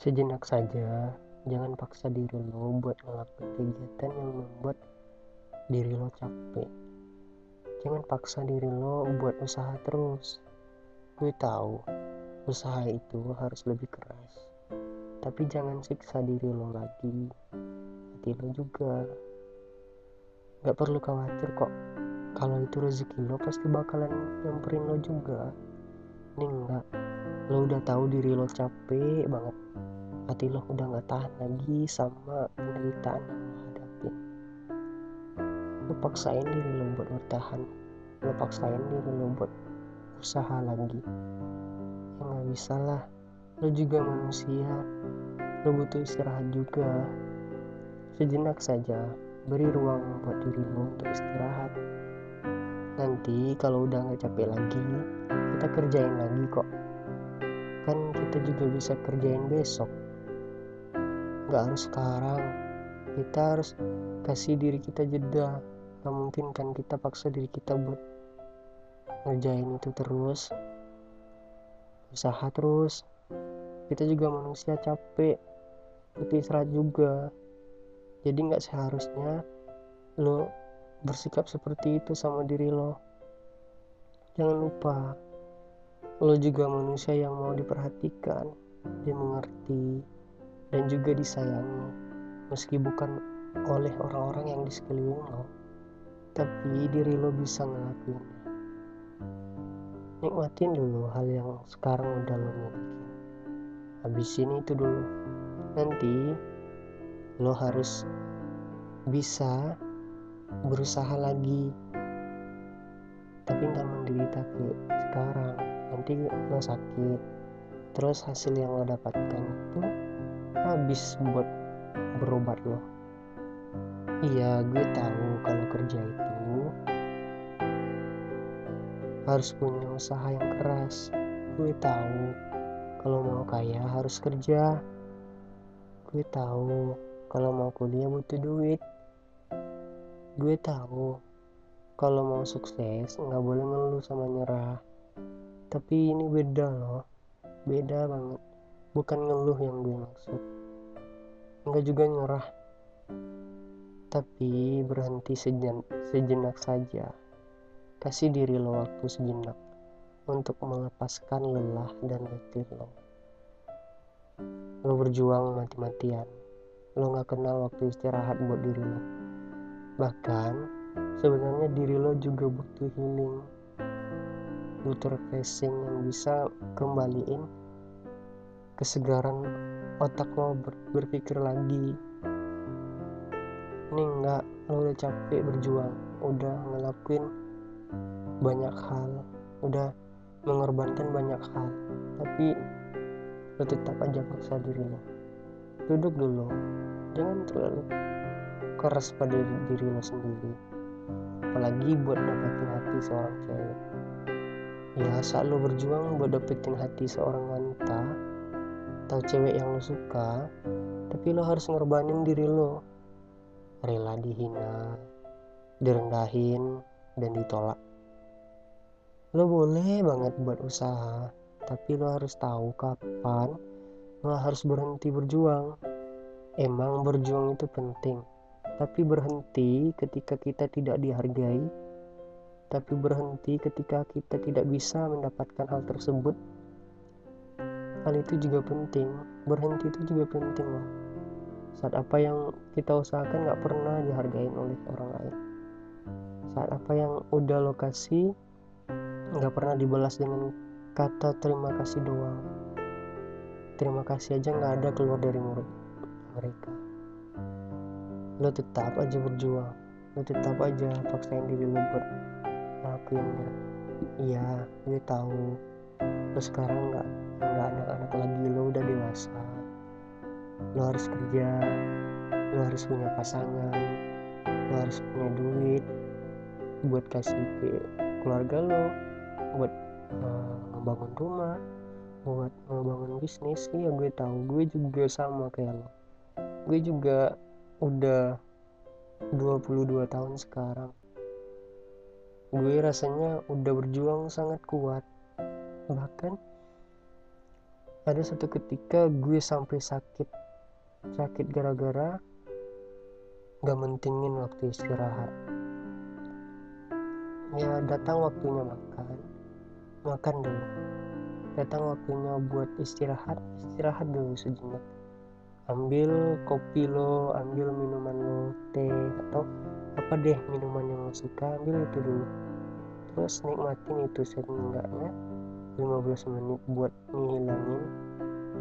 Sejenak saja, jangan paksa diri lo buat ngelakuin kegiatan yang membuat diri lo capek. Jangan paksa diri lo buat usaha terus. Gue tahu, usaha itu harus lebih keras. Tapi jangan siksa diri lo lagi. Hati lo juga. Gak perlu khawatir kok. Kalau itu rezeki lo pasti bakalan nyamperin lo juga. Ini enggak. Lo udah tahu diri lo capek banget. Hati lo udah gak tahan lagi sama penderitaan yang lo hadapin lo paksain diri lo buat bertahan. Lo paksain diri lo buat usaha lagi. Ya gak bisa lah. Lo juga manusia. Lo butuh istirahat juga. Sejenak saja beri ruang buat diri lo untuk istirahat. Nanti kalau udah gak capek lagi kita kerjain lagi kok kan kita juga bisa kerjain besok. Nggak harus sekarang. Kita harus kasih diri kita jeda. Nggak mungkin kan kita paksa diri kita buat ngerjain itu terus. Usaha terus. Kita juga manusia capek. Butuh istirahat juga. Jadi nggak seharusnya lo bersikap seperti itu sama diri lo. Jangan lupa lo juga manusia yang mau diperhatikan dan mengerti dan juga disayangi. Meski bukan oleh orang-orang yang di sekeliling lo tapi diri lo bisa ngelakuinnya nikmatin dulu hal yang sekarang udah lo miliki. Habisin itu dulu. Nanti lo harus bisa berusaha lagi. Tapi nggak menderita kayak sekarang nanti lo sakit. Terus hasil yang lo dapatkan itu habis buat berobat loh iya gue tahu kalau kerja itu harus punya usaha yang keras. Gue tahu kalau mau kaya harus kerja. Gue tahu kalau mau kuliah butuh duit. Gue tahu kalau mau sukses nggak boleh ngeluh sama nyerah tapi ini beda loh. Beda banget. Bukan ngeluh yang gue maksud. Enggak juga nyerah. Tapi berhenti sejen sejenak saja. Kasih diri lo waktu sejenak untuk melepaskan lelah dan letih lo. Lo berjuang mati-matian. Lo gak kenal waktu istirahat buat diri lo. Bahkan sebenarnya diri lo juga butuh healing butuh refreshing yang bisa kembaliin kesegaran otak lo ber berpikir lagi. Ini enggak lo udah capek berjuang udah ngelakuin banyak hal udah mengorbankan banyak hal tapi lo tetap aja paksa diri lo duduk dulu jangan terlalu keras pada diri, diri lo sendiri. Apalagi buat dapetin hati seorang cewek ya saat lo berjuang buat dapetin hati seorang wanita atau cewek yang lo suka tapi lo harus ngorbanin diri lo rela dihina direndahin dan ditolak. Lo boleh banget buat usaha tapi lo harus tahu kapan lo harus berhenti berjuang. Emang berjuang itu penting tapi berhenti ketika kita tidak dihargai tapi berhenti ketika kita tidak bisa mendapatkan hal tersebut. Hal itu juga penting. Berhenti itu juga penting loh. Saat apa yang kita usahakan gak pernah dihargain oleh orang lain. Saat apa yang udah lo kasih gak pernah dibalas dengan kata terima kasih doang. Terima kasih aja gak ada keluar dari mulut mereka. Lo tetap aja berjuang. Lo tetap aja paksain diri lo buat ngelakuinnya iya gue tahu. Lo sekarang nggak nggak anak-anak lagi lo udah dewasa. Lo harus kerja lo harus punya pasangan lo harus punya duit buat kasih ke keluarga lo buat uh, ngebangun rumah buat ngebangun bisnis. Iya gue tahu. Gue juga sama kayak lo. Gue juga udah 22 tahun sekarang gue rasanya udah berjuang sangat kuat. Bahkan ada satu ketika gue sampai sakit. Sakit gara-gara gak mentingin waktu istirahat. Ya datang waktunya makan. Makan dulu. Datang waktunya buat istirahat. Istirahat dulu sejenak. Ambil kopi lo ambil minuman lo teh atau apa deh minuman yang lo suka? Ambil itu dulu. Terus nikmatin itu seenggaknya 15 menit buat ngilangin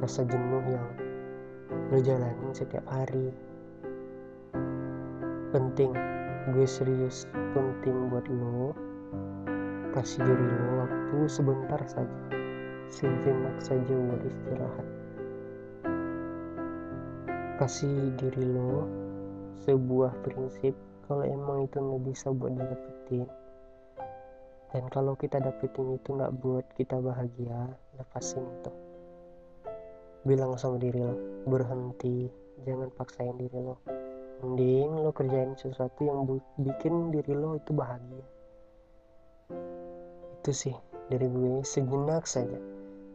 rasa jenuh yang lo jalanin setiap hari. Penting. Gue serius penting buat lo. Kasih diri lo waktu sebentar saja. Sejenak saja buat istirahat. Kasih diri lo sebuah prinsip kalau emang itu nggak bisa buat didapetin. Dan kalau kita dapetin itu nggak buat kita bahagia lepasin itu. Bilang sama diri lo berhenti jangan paksain diri lo. Mending lo kerjain sesuatu yang bikin diri lo itu bahagia. Itu sih dari gue sejenak saja.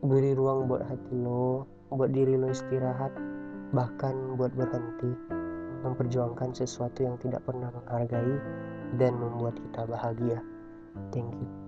Beri ruang buat hati lo buat diri lo istirahat bahkan buat berhenti memperjuangkan sesuatu yang tidak pernah menghargai dan membuat kita bahagia Thank you.